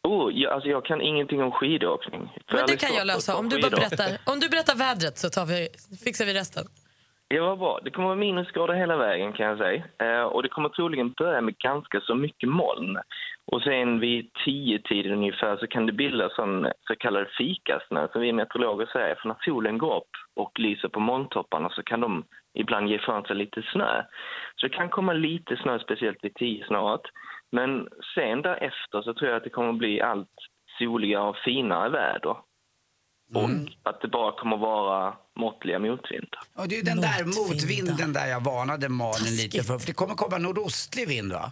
Oh, jag, alltså jag kan ingenting om skidåkning. För Men det kan jag lösa. Om du bara berättar, om du berättar vädret så tar vi, fixar vi resten. Ja, vad bra. Det kommer vara minusgrader hela vägen kan jag säga. Eh, och det kommer troligen börja med ganska så mycket moln. Och sen vid tio tiden ungefär så kan det bildas sån så kallad fikasnö som vi meteorologer säger. För när solen går upp och lyser på molntopparna så kan de ibland ge ifrån sig lite snö. Så det kan komma lite snö, speciellt vid tio snart. Men sen därefter så tror jag att det kommer bli allt soligare och finare väder. Och att det bara kommer vara måttliga motvindar. Och det är ju den där motvinden där jag varnade Malin lite för. För det kommer komma nordostlig vind va?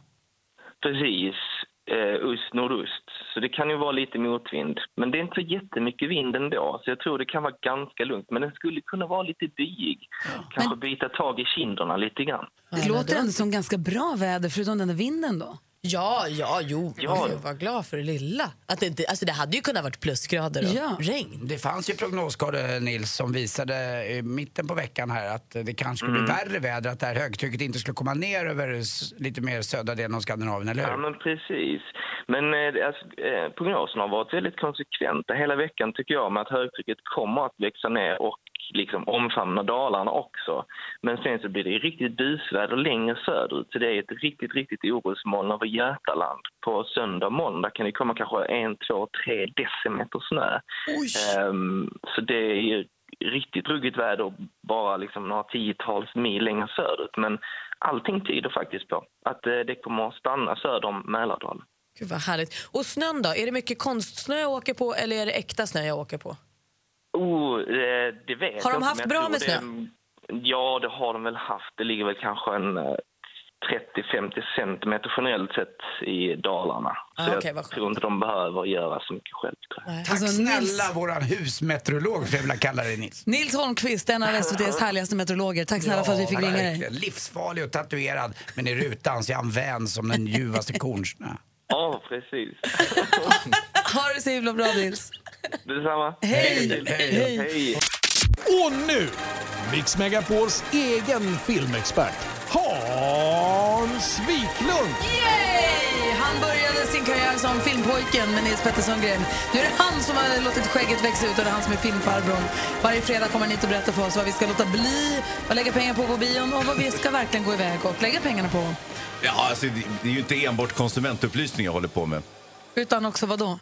Precis. Eh, öst-nordost. Så det kan ju vara lite motvind. Men det är inte så jättemycket vind ändå, så jag tror det kan vara ganska lugnt. Men den skulle kunna vara lite byig. Kanske bita tag i kinderna lite grann. Det låter ändå som ganska bra väder förutom den där vinden då. Ja, ja, jo. Ja. Jag var glad för det lilla. Att det, inte, alltså det hade ju kunnat varit plusgrader och Ja. regn. Det fanns ju prognoskartor, Nils, som visade i mitten på veckan här att det kanske skulle bli värre väder, att det här högtrycket inte skulle komma ner över lite mer södra delen av Skandinavien, eller hur? Ja, men precis. Men eh, alltså, eh, prognoserna har varit väldigt konsekventa hela veckan tycker jag med att högtrycket kommer att växa ner och liksom omfamna Dalarna också. Men sen så blir det riktigt busväder längre söderut så det är ett riktigt, riktigt orosmoln över Götaland. På söndag och måndag kan det komma kanske en, två, tre decimeter snö. Ehm, så det är ju riktigt ruggigt väder bara liksom några tiotals mil längre söderut. Men allting tyder faktiskt på att eh, det kommer att stanna söder om Mälardalen. Gud vad härligt. Och snön då? Är det mycket konstsnö jag åker på eller är det äkta snö jag åker på? Oh, eh, det vet Har de haft bra med det- snö? Ja, det har de väl haft. Det ligger väl kanske en eh, 30-50 centimeter generellt sett i Dalarna. Ah, så okej, jag tror inte de behöver göra så mycket själv. Tack Alltså, snälla Nils- våran husmeteorolog, skulle jag vilja kalla dig Nils. Nils Holmqvist, en av SVTs härligaste meteorologer. Tack snälla för att vi fick ringa dig. Livsfarlig och tatuerad, men i rutan så är han vän som den ljuvaste kornsnö. Ja, precis. <laughs> Ha det så himla bra Nils. Detsamma. Hej! Hej! Hej! Och nu, Mix Megapols egen filmexpert, Hans Wiklund. Yay! Han började sin karriär som filmpojken med Nils Pettersson Gren. Nu är det han som har låtit skägget växa ut och det är han som är filmfarbrorn. Varje fredag kommer han hit och berättar för oss vad vi ska låta bli, vad lägga pengar på på bion och vad vi ska verkligen gå iväg och lägga pengarna på. Ja, alltså, det, det är ju inte enbart konsumentupplysning jag håller på med. Utan också vad då?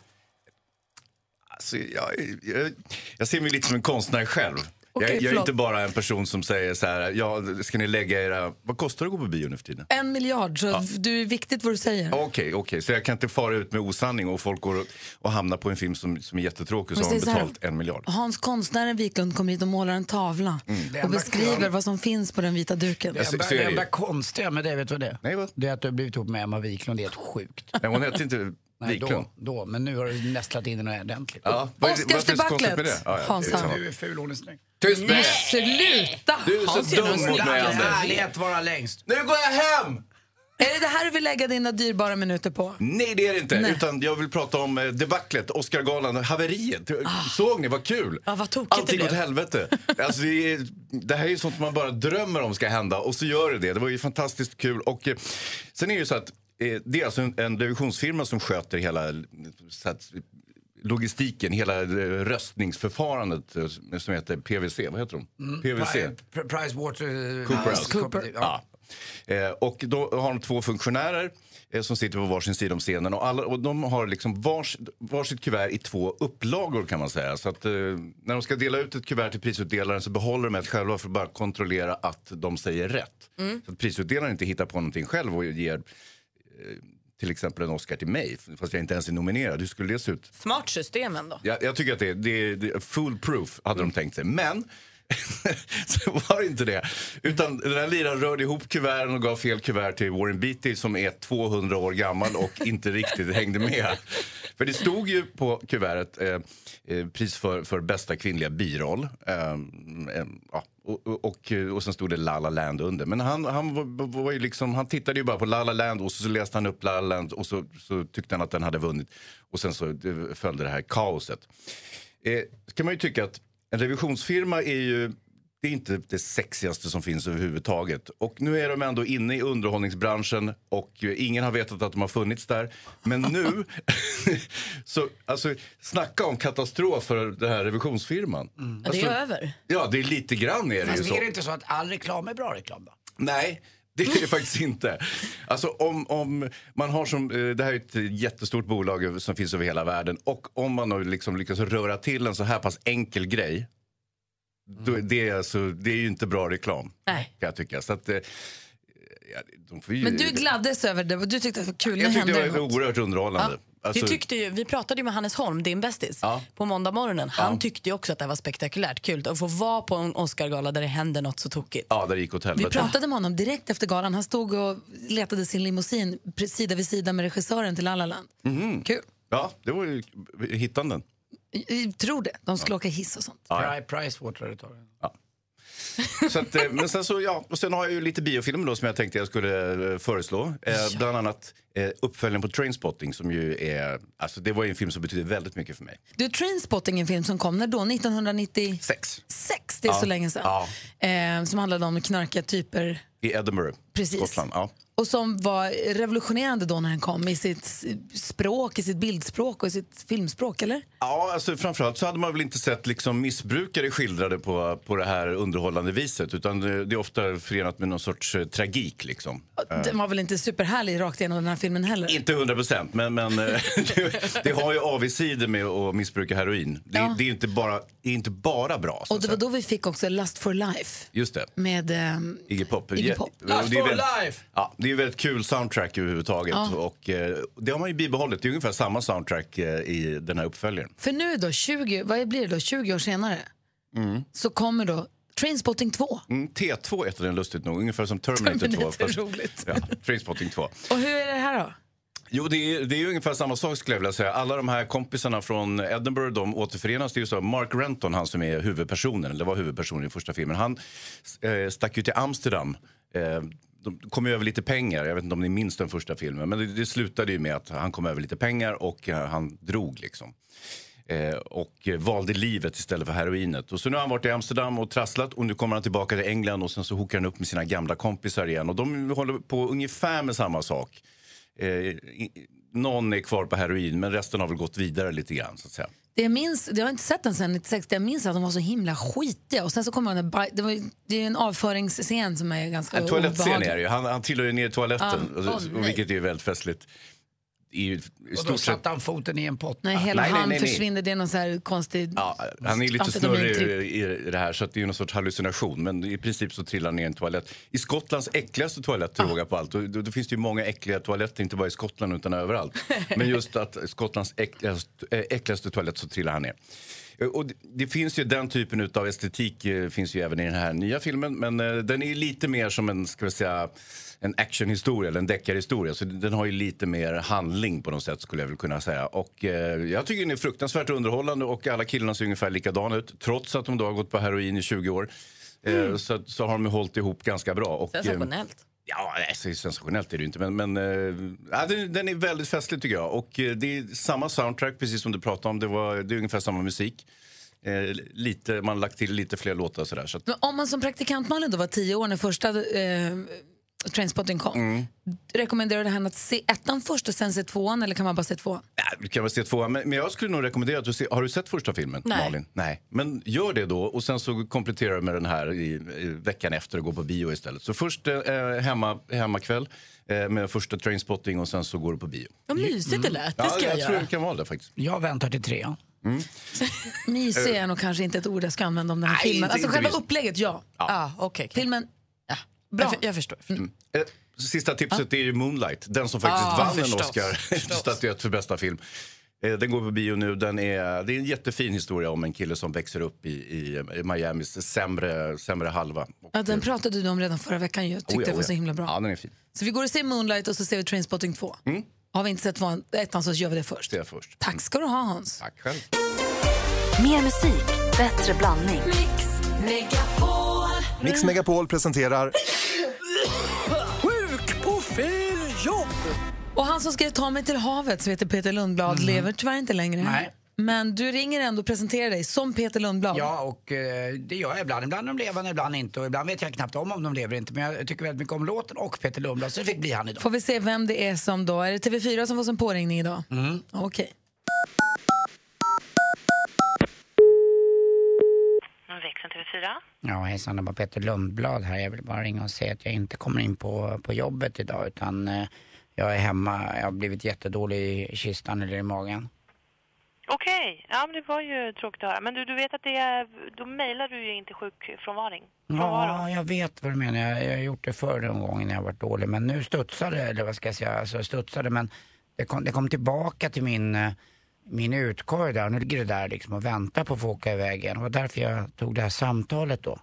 Alltså, jag, jag, jag ser mig lite som en konstnär själv. Okej, jag, jag är inte bara en person som säger så här, ja, ska ni lägga era... Vad kostar det att gå på bio nu för tiden? En miljard, så du är viktigt vad du säger. Okej, okej, så jag kan inte fara ut med osanning och folk går och, och hamnar på en film som, som är jättetråkig och så har de så här- betalt en miljard. Hans konstnären Wiklund kommer hit och målar en tavla Det och beskriver vad som finns på den vita duken. Det enda, så är det enda konstiga med det, vet du vad det är? Nej, vad? Det är att du har blivit ihop med Emma Wiklund, det är helt sjukt. Men hon heter inte Nej, då, då, men nu har du nästlat in den ordentligt. Ja, det- det det? Oscarsdebaclet, Ja, ja, Hans det är Sand. samma. Du är ful, hon är snygg. Tyst med dig! Sluta! Du är så dum mot mig. Anders. Härlighet vara längst. Nu går jag hem! Är det det här du vill lägga dina dyrbara minuter på? Nej, det är det inte. Nej. Utan jag vill prata om eh, debaclet, Oscargalan, haveriet. Såg ni? Vad kul! Ja, vad tokigt det Allting blev. åt helvete. <laughs> Alltså, det, är, det här är ju sånt man bara drömmer om ska hända och så gör det det. Det var ju fantastiskt kul. Och, eh, sen är det ju så att det är alltså en, en revisionsfirma som sköter hela eh, så att, logistiken, hela eh, röstningsförfarandet eh, som heter PVC. Vad heter de? PVC. Pri- Pri- Price Water... Cooper House. Cooper. Ja. Ja. Eh, och då har de två funktionärer eh, som sitter på varsin sida om scenen. Och, alla, och de har liksom vars, varsitt kuvert i två upplagor kan man säga. Så att eh, när de ska dela ut ett kuvert till prisutdelaren så behåller de ett själva för att bara kontrollera att de säger rätt. Så att prisutdelaren inte hittar på någonting själv och ger eh, till exempel en Oscar till mig fast jag inte ens är nominerad. Hur skulle det se ut? Smart system ändå. Jag, jag tycker att det, det, det är foolproof, hade de tänkt sig. Men <laughs> så var det inte det. Utan den här liraren rörde ihop kuverten och gav fel kuvert till Warren Beatty som är 200 år gammal och <laughs> inte riktigt hängde med. För det stod ju på kuvertet eh, eh, pris för, för bästa kvinnliga biroll. Eh, eh, ja, och, och, och, och sen stod det La La Land under. Men han, han, var, var ju liksom, han tittade ju bara på La La Land och så, så läste han upp La La Land och så, så tyckte han att den hade vunnit. Och sen så följde det här kaoset. Eh, kan man ju tycka att en revisionsfirma är ju det är inte det sexigaste som finns överhuvudtaget. Och nu är de ändå inne i underhållningsbranschen och ingen har vetat att de har funnits där. Men nu, <laughs> så alltså snacka om katastrof för den här revisionsfirman. Det Alltså, är över. Ja, det är lite grann är det ju så. är det inte så att all reklam är bra reklam då? Nej, det är det <laughs> faktiskt inte. Alltså om, om man har som, eh, det här är ett jättestort bolag som finns över hela världen och om man har liksom lyckats röra till en så här pass enkel grej är det, är alltså, det är ju inte bra reklam. Nej. Kan jag tycka. Så att, eh, ja, ju, Men du gladdes över det du tyckte att det var kul. Jag tyckte det var något. oerhört underhållande. Alltså, vi, tyckte ju, vi pratade ju med Hannes Holm, din bästis, Ja. på måndag morgonen. Han Ja. tyckte ju också att det var spektakulärt kul att få vara på en Oscargala där det händer något så tokigt. Ja, där gick åt Vi helvete. pratade med honom direkt efter galan. Han stod och letade sin limousin sida vid sida med regissören till La La Land. Mhm. Kul. Ja, det var ju hittanden. Jag, tror det. De skulle åka hiss och sånt. Ja, ja. Pri- Pricewater hade tagit den. Så att, eh, men sen så, ja, och sen har jag ju lite biofilmer då som jag tänkte jag skulle eh, föreslå. Eh, Bland annat eh, uppföljaren på Trainspotting som ju är, alltså det var ju en film som betyder väldigt mycket för mig. Du, Trainspotting är en film som kom när då? 1996? Sex. Det är Ja. så länge sedan. Ja. Eh, som handlade om knarkiga typer. I Edinburgh, Precis. Skottland. Ja. Och som var revolutionerande då när den kom i sitt språk, i sitt bildspråk och i sitt filmspråk, eller? Ja, alltså framförallt så hade man väl inte sett liksom missbrukare skildrade på, på det här underhållande viset utan det, det är ofta förenat med någon sorts eh, tragik liksom. Eh, Den var väl inte superhärlig rakt igenom den här filmen heller? Inte hundra procent, men, men eh, det, <laughs> det har ju avigsidor med att missbruka heroin. Det, Ja. det är inte bara, det är inte bara bra. Så Och det var då vi fick också Lust for Life Just det. med... ehm, Iggy Pop. Iggy Ja, Pop. är Lust for life! Ja, det är väldigt kul soundtrack överhuvudtaget. Ja. Och, eh, det har man ju bibehållit. Det är ungefär samma soundtrack eh, i den här uppföljaren. För nu då, 20, vad blir det då, 20 år senare, Mm. så kommer då Trainspotting 2. Mm, T2 heter den lustigt nog, ungefär som Terminator 2. Terminator, fast- roligt. Ja, Trainspotting 2. Och hur är det här då? Jo, det är, det är ungefär samma sak skulle jag vilja säga. Alla de här kompisarna från Edinburgh, de återförenas. Det är ju så, Mark Renton, han som är huvudpersonen, eller var huvudpersonen i första filmen, han eh, stack ju till Amsterdam. Eh, de kom över lite pengar, jag vet inte om ni minns den första filmen, men det, det slutade ju med att han kom över lite pengar och eh, han drog liksom. Eh, och eh, valde livet istället för heroinet. Och så nu har han varit i Amsterdam och trasslat och nu kommer han tillbaka till England och sen så hookar han upp med sina gamla kompisar igen. Och de håller på ungefär med samma sak. Eh, någon är kvar på heroin men resten har väl gått vidare lite grann så att säga. Det jag minns, jag har inte sett den sen 96, det jag minns att de var så himla skitiga. Och sen så kommer där, det, var, det är en avföringsscen som är ganska En toalettscen obehaglig. är det ju. Han, han trillar ju ner i toaletten, och, nej. vilket är väldigt festligt. I, Och då satte han foten i en pott. Nej, hela Nej, han nej, nej. försvinner, det är någon så här konstig... ja, han är lite snurrig i, det här så att det är någon sorts hallucination. Men i princip så trillar han ner i en toalett. I Skottlands äckligaste toalett till råga på allt. Och då, då finns det ju många äckliga toaletter, inte bara i Skottland utan överallt. <laughs> Men just att Skottlands äckligaste, äh, äckligaste toalett så trillar han ner. Eh, Och det, det finns ju den typen av estetik eh, finns ju även i den här nya filmen. Men eh, den är ju lite mer som en, ska vi säga, en actionhistoria eller en deckarhistoria. Så den har ju lite mer handling på något sätt skulle jag väl kunna säga. Och eh, jag tycker den är fruktansvärt underhållande och alla killarna ser ungefär likadana ut. Trots att de då har gått på heroin i 20 år. Eh, så, så har de hållit ihop ganska bra. Och, eh, Sensationellt. Ja, nej, så sensationellt är det inte. Men, men eh, ja, den, den är väldigt festlig tycker jag. Och eh, det är samma soundtrack precis som du pratade om. Det, var, det är ungefär samma musik. Eh, lite, man har lagt till lite fler låtar sådär. Så att, om man som praktikant Malin då var tio år när första eh, Trainspotting kom, mm. rekommenderar du henne att se ettan först och sen se tvåan eller kan man bara se tvåan? Ja, du kan väl se tvåan, men, men jag skulle nog rekommendera att du ser, Har du sett första filmen, Nej. Malin? Nej. Men gör det då och sen så kompletterar du med den här i, i veckan efter och går på bio istället. Så först eh, hemma, hemmakväll eh, med första Trainspotting och sen så går du på bio. Vad mysigt det lät. Det Ja, ska jag, jag tror det kan vara det faktiskt. Jag väntar till trean. Mm. <laughs> Mysig är nog kanske inte ett ord jag ska använda om den här Nej, filmen. inte- Alltså inte själva visst. upplägget, ja. Ja. Ah, okay, okay. Filmen, Bra. Jag, jag förstår. Mm. Eh, Sista tipset är ju Moonlight, den som faktiskt Ah, vann en förstås, Oscar-statyett <laughs> för bästa film. Eh, Den går på bio nu. Den är, det är en jättefin historia om en kille som växer upp i, i, i Miamis sämre, sämre halva. ja, den pratade du om redan förra veckan. Jag tyckte Oh ja, det var oh så ja. himla bra. Ja, den är fin. Så vi går och ser Moonlight och så ser vi Trainspotting 2. Mm. Har vi inte sett tvåan, ettan så gör vi det först. Det är först. Tack ska du ha Hans. Tack själv. Mer musik, bättre blandning. Mix Megapol presenterar Sjuk på fel jobb! Och han som skrev Ta mig till havet, som heter Peter Lundblad, lever tyvärr inte längre. Nej. Men du ringer ändå och presenterar dig som Peter Lundblad. Ja, och eh, det gör jag ibland. Ibland är de levande, ibland inte. Och ibland vet jag knappt om om de lever inte. Men jag tycker väldigt mycket om låten och Peter Lundblad, så det fick bli han idag. Får vi se vem det är som då... Är det TV4 som får som påringning idag? Mm. Okej. Växeln TV4. Ja, hejsan, det var Peter Lundblad här. Jag vill bara ringa och säga att jag inte kommer in på, på jobbet idag utan eh, jag är hemma. Jag har blivit jättedålig i kistan eller i magen. Okej, ja men det var ju tråkigt att höra. Men du, du vet att det är, då mejlar du ju inte sjukfrånvaring. Ja, jag vet vad du menar. Jag, jag har gjort det förr en gång när jag varit dålig. Men nu studsade det, eller vad ska jag säga, alltså studsade. Men det kom, det kom tillbaka till min, eh, min utkorg där. Nu ligger det där liksom och väntar på att få åka iväg igen. Och det var därför jag tog det här samtalet då.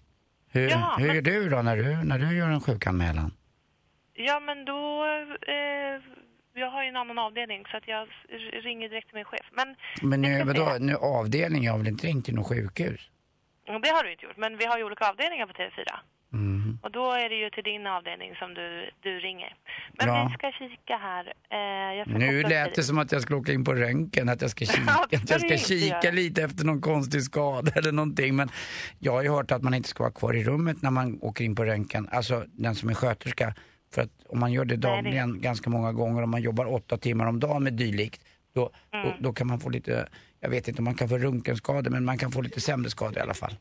Hur, Ja, hur men- gör du då när du, när du gör en sjukanmälan? Ja men då, eh, jag har ju en annan avdelning så att jag ringer direkt till min chef. Men Men nu, vadå, nu avdelning, jag har väl inte ringt till något sjukhus? Det har du inte gjort, men vi har ju olika avdelningar på TV4. Mm. Och då är det ju till din avdelning som du, du ringer. Men Ja. vi ska kika här. Eh, Nu lät det som att jag skulle åka in på röntgen, att jag ska <laughs> kika, Ja, att jag ska kika lite efter någon konstig skada eller någonting. Men jag har ju hört att man inte ska vara kvar i rummet när man åker in på röntgen, alltså den som är sköterska. För att om man gör det Nej, det- dagligen ganska många gånger, om man jobbar åtta timmar om dagen med dylikt, då, Mm. då, då kan man få lite, jag vet inte om man kan få röntgenskador, men man kan få lite sämre skador i alla fall.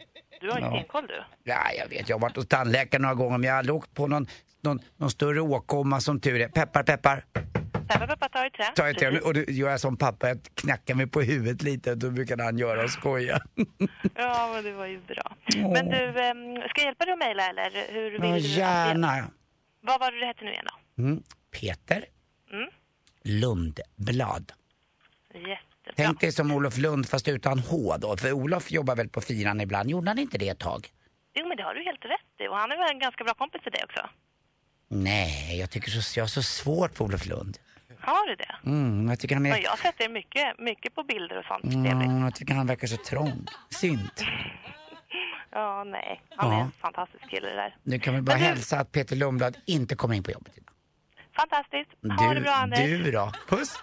Du har ju Ja. stenkoll du. Ja, jag vet. Jag har varit hos tandläkaren några gånger, men jag har aldrig åkt på någon, någon, någon större åkomma som tur är. Peppar, peppar. Peppar, peppar, ta i trä. Ta och då gör jag som pappa, jag knackar mig på huvudet lite, då brukar han göra och skoja. <laughs> Ja, men det var ju bra. Åh. Men du, ehm, ska jag hjälpa dig att mejla eller hur vill Ja, du? gärna. Vad var det du hette nu igen då? Mm. Peter Mm. Lundblad. Jättebra. Tänk dig som Olof Lund fast utan H då, för Olof jobbar väl på fyran ibland, gjorde han inte det ett tag? Jo, men det har du helt rätt i. Och han är väl en ganska bra kompis till dig också? Nej, jag tycker så, jag har så svårt på Olof Lund. Har du det? Mm, jag tycker han Men är... jag har sett er mycket, mycket på bilder och sånt. Mm, jag tycker han verkar så trång. Synd. <laughs> Ja, nej. Han är Ja. en fantastisk kille där. Nu kan vi bara Men du- hälsa att Peter Lundblad inte kommer in på jobbet idag. Fantastiskt. Ha det bra, Anders. du då? Puss!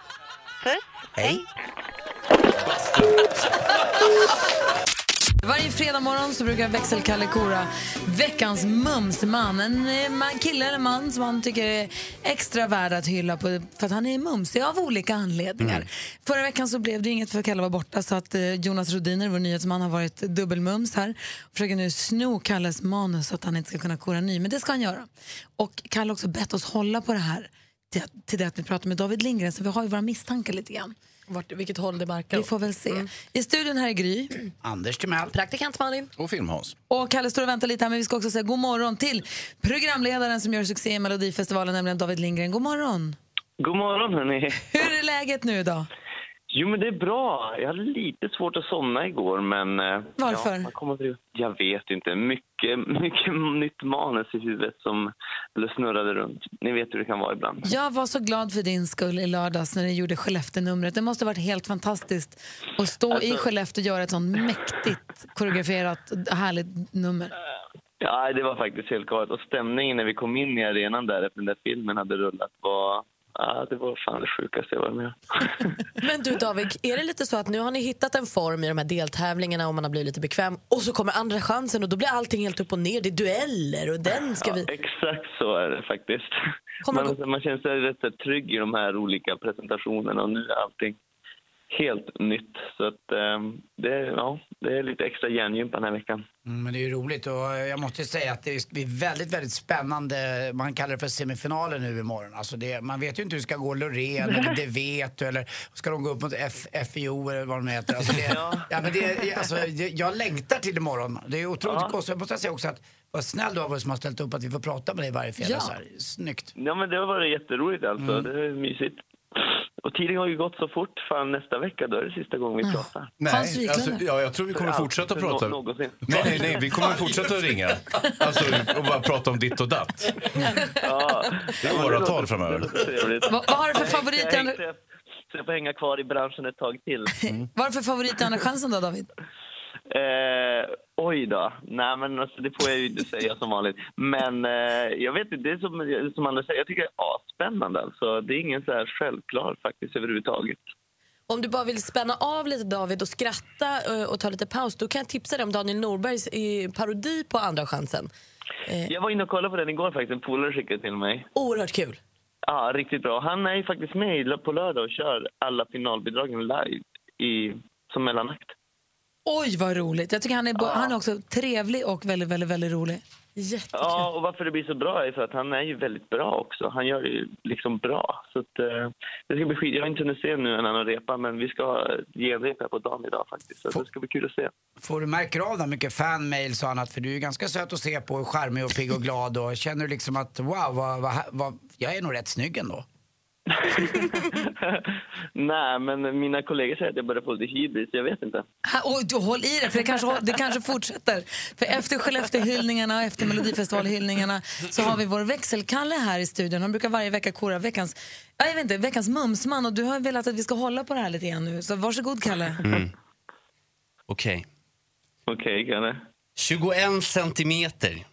Puss. Hej! Varje fredag morgon så brukar växelkalle kora veckans mumsman. En eh, man, kille eller man som han tycker är extra värd att hylla på, för att han är mumsig av olika anledningar. Förra veckan så blev det inget för Kalle var borta så att eh, Jonas Rodiner, vår nyhetsman, har varit dubbelmums här. Och försöker nu sno Kalles manus så att han inte ska kunna kora ny, men det ska han göra. Och Kalle har också bett oss hålla på det här till, till det att vi pratar med David Lindgren, så vi har ju våra misstankar lite grann. Vart, vilket håll det barkar Vi får väl se. I studion här är Gry. <clears throat> Anders Timell. Praktikant Malin. Och Filmhans. Och Kalle står och väntar lite här, men vi ska också säga god morgon till programledaren som gör succé i Melodifestivalen, nämligen David Lindgren. God morgon! God morgon hörni. Hur är läget nu då? Jo men det är bra. Jag hade lite svårt att somna igår men... eh, Varför? Ja, man kommer väl- jag vet inte. Mycket, <laughs> mycket nytt manus i huvudet som eller snurrade runt. Ni vet hur det kan vara ibland. Jag var så glad för din skull i lördags när du gjorde Skellefteå-numret. Det måste ha varit helt fantastiskt att stå i Alltså- Skellefteå och göra ett sånt mäktigt koreograferat, härligt nummer. Ja, det var faktiskt helt galet. Och stämningen när vi kom in i arenan där efter den där filmen hade rullat var... Ja, det var fan det sjukaste jag varit med. <laughs> Men du David, är det lite så att nu har ni hittat en form i de här deltävlingarna och man har blivit lite bekväm och så kommer andra chansen och då blir allting helt upp och ner. Det är dueller och den ska vi... Exakt så är det faktiskt. Kommer Man, man känner sig rätt trygg i de här olika presentationerna och nu är allting helt nytt. Så att, ehm, det, är- ja, det är lite extra hjärngympa den här veckan. Mm, men det är ju roligt och jag måste säga att det blir väldigt, väldigt spännande. Man kallar det för semifinaler nu imorgon. Alltså det, man vet ju inte hur det ska gå Loreen eller Det vet du eller ska de gå upp mot F, FIO eller vad de heter. Alltså det, <laughs> ja. men det, alltså, det, jag längtar till imorgon. Det är otroligt Ja. konstigt. Jag måste säga också att vad snäll du har varit som har ställt upp att vi får prata med dig varje fredag. Ja. Så här. Snyggt. Ja, men det har varit jätteroligt alltså. Mm. Det är mysigt. Och tiden har ju gått så fort. Fan, nästa vecka då är det sista gången vi pratar. Nej, alltså, ja, jag tror vi kommer För fortsätta allt, prata. någonsin. Nej, nej, nej, vi kommer <laughs> fortsätta ringa. Alltså, och bara prata om ditt och datt. <laughs> Ja. Det är våra tal framöver. Vad- vad har du för favorit i Jag hängde- Så jag får hänga kvar i branschen ett tag till. <laughs> Vad är det för favorit i Andra chansen då, David? Eh, oj då. Nej, men alltså, det får jag ju inte säga som vanligt. Men eh, jag vet inte, det är som, som Anders säger, jag tycker det är asspännande. Alltså. Det är ingen så här självklar faktiskt överhuvudtaget. Om du bara vill spänna av lite David och skratta eh, och ta lite paus då kan jag tipsa dig om Daniel Norbergs eh, parodi på Andra chansen. Eh, Jag var inne och kollade på den igår faktiskt. En polare skickade till mig. Oerhört kul. Ja, riktigt bra. Han är ju faktiskt med på lördag och kör alla finalbidragen live i, som mellanakt. Oj, vad roligt. Jag tycker han är, bo- han är också trevlig och väldigt, väldigt, väldigt rolig. Ja, och varför det blir så bra är för att han är ju väldigt bra också. Han gör det ju liksom bra. Så att, eh, det ska bli skit. Jag har inte hunnit se nu när han repar, men vi ska ha genrep här på dagen idag faktiskt. Så det ska bli kul att se. Får du märker av då mycket fanmails och annat? För du är ju ganska söt att se på, charmig och pigg och glad. Och känner du liksom att wow, vad, vad, vad, jag är nog rätt snygg ändå? <laughs> Nej, men mina kollegor säger att jag börjar få lite hybris. Jag vet inte. Ha, och du, håll i det, för det kanske, det kanske fortsätter. För efter Skellefteåhyllningarna och efter Melodifestivalhyllningarna så har vi vår växelkalle här i studion. Han brukar varje vecka kora veckans, ja, jag vet inte, veckans mumsman. Och du har velat att vi ska hålla på det här lite grann nu. Så varsågod, Kalle. Mm. Okej. Okej, Kalle. 21 centimeter.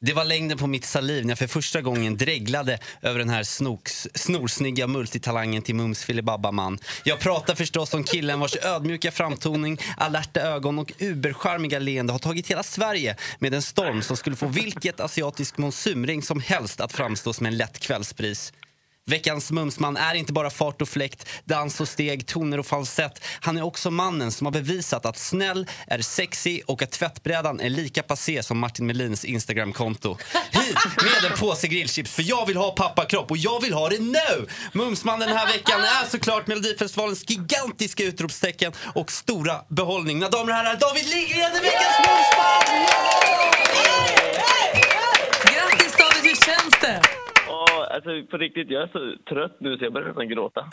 Det var längden på mitt saliv när jag för första gången dreglade över den här snoks, snorsnygga multitalangen till Mums filibabba-man. Jag pratar förstås om killen vars ödmjuka framtoning, alerta ögon och uberskärmiga leende har tagit hela Sverige med en storm som skulle få vilket asiatisk monsumring som helst att framstå som en lätt kvällspris. Veckans mumsman är inte bara fart och fläkt, dans och steg, toner och falsett. Han är också mannen som har bevisat att snäll är sexy och att tvättbrädan är lika passé som Martin Melins Instagramkonto. Hit med en påse grillchips för jag vill ha pappakropp och jag vill ha det nu! Mumsman den här veckan är såklart Melodifestivalens gigantiska utropstecken och stora behållning. Mina damer och herrar, David Lindgren är veckans mumsman! Grattis David, hur känns det? Alltså på riktigt, jag är så trött nu så jag börjar nästan gråta. <laughs>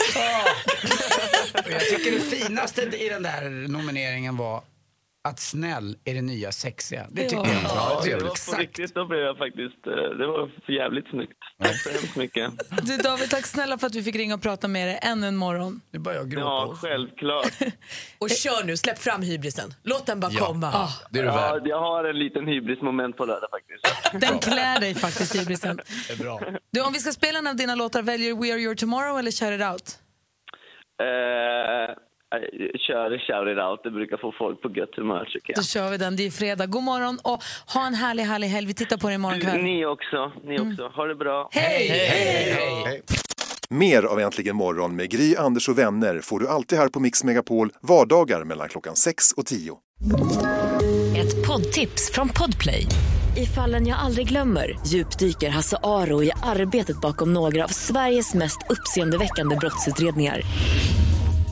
Jag tycker det finaste i den där nomineringen var att snäll är det nya sexiga. Det tycker jag Ja, var det var på riktigt, då blev jag faktiskt, eh, det var för jävligt snyggt. Tack så hemskt mycket. Du David, tack snälla för att vi fick ringa och prata med dig ännu en morgon. Nu börjar jag Ja, självklart. <laughs> Och kör nu, släpp fram hybrisen. Låt den bara Ja. komma. Ah. Ja, jag har en liten hybrismoment på lördag faktiskt. <laughs> Den klär dig faktiskt, hybrisen. Det är bra. Du, om vi ska spela en av dina låtar, väljer du We Are Your Tomorrow eller Shout It Out? Eh, kör shout it out, det brukar få folk på gött humör tycker Då jag. kör vi den. Det är fredag. God morgon och ha en härlig, härlig helg. Vi tittar på dig imorgon kväll. Ni också, ni också. Ha det bra. Hej! Hej! Mer av Äntligen morgon med Gry, Anders och vänner får du alltid här på Mix Megapol vardagar mellan klockan 6 och 10. Ett poddtips från Podplay. I fallen jag aldrig glömmer djupdyker Hasse Aro i arbetet bakom några av Sveriges mest uppseendeväckande brottsutredningar.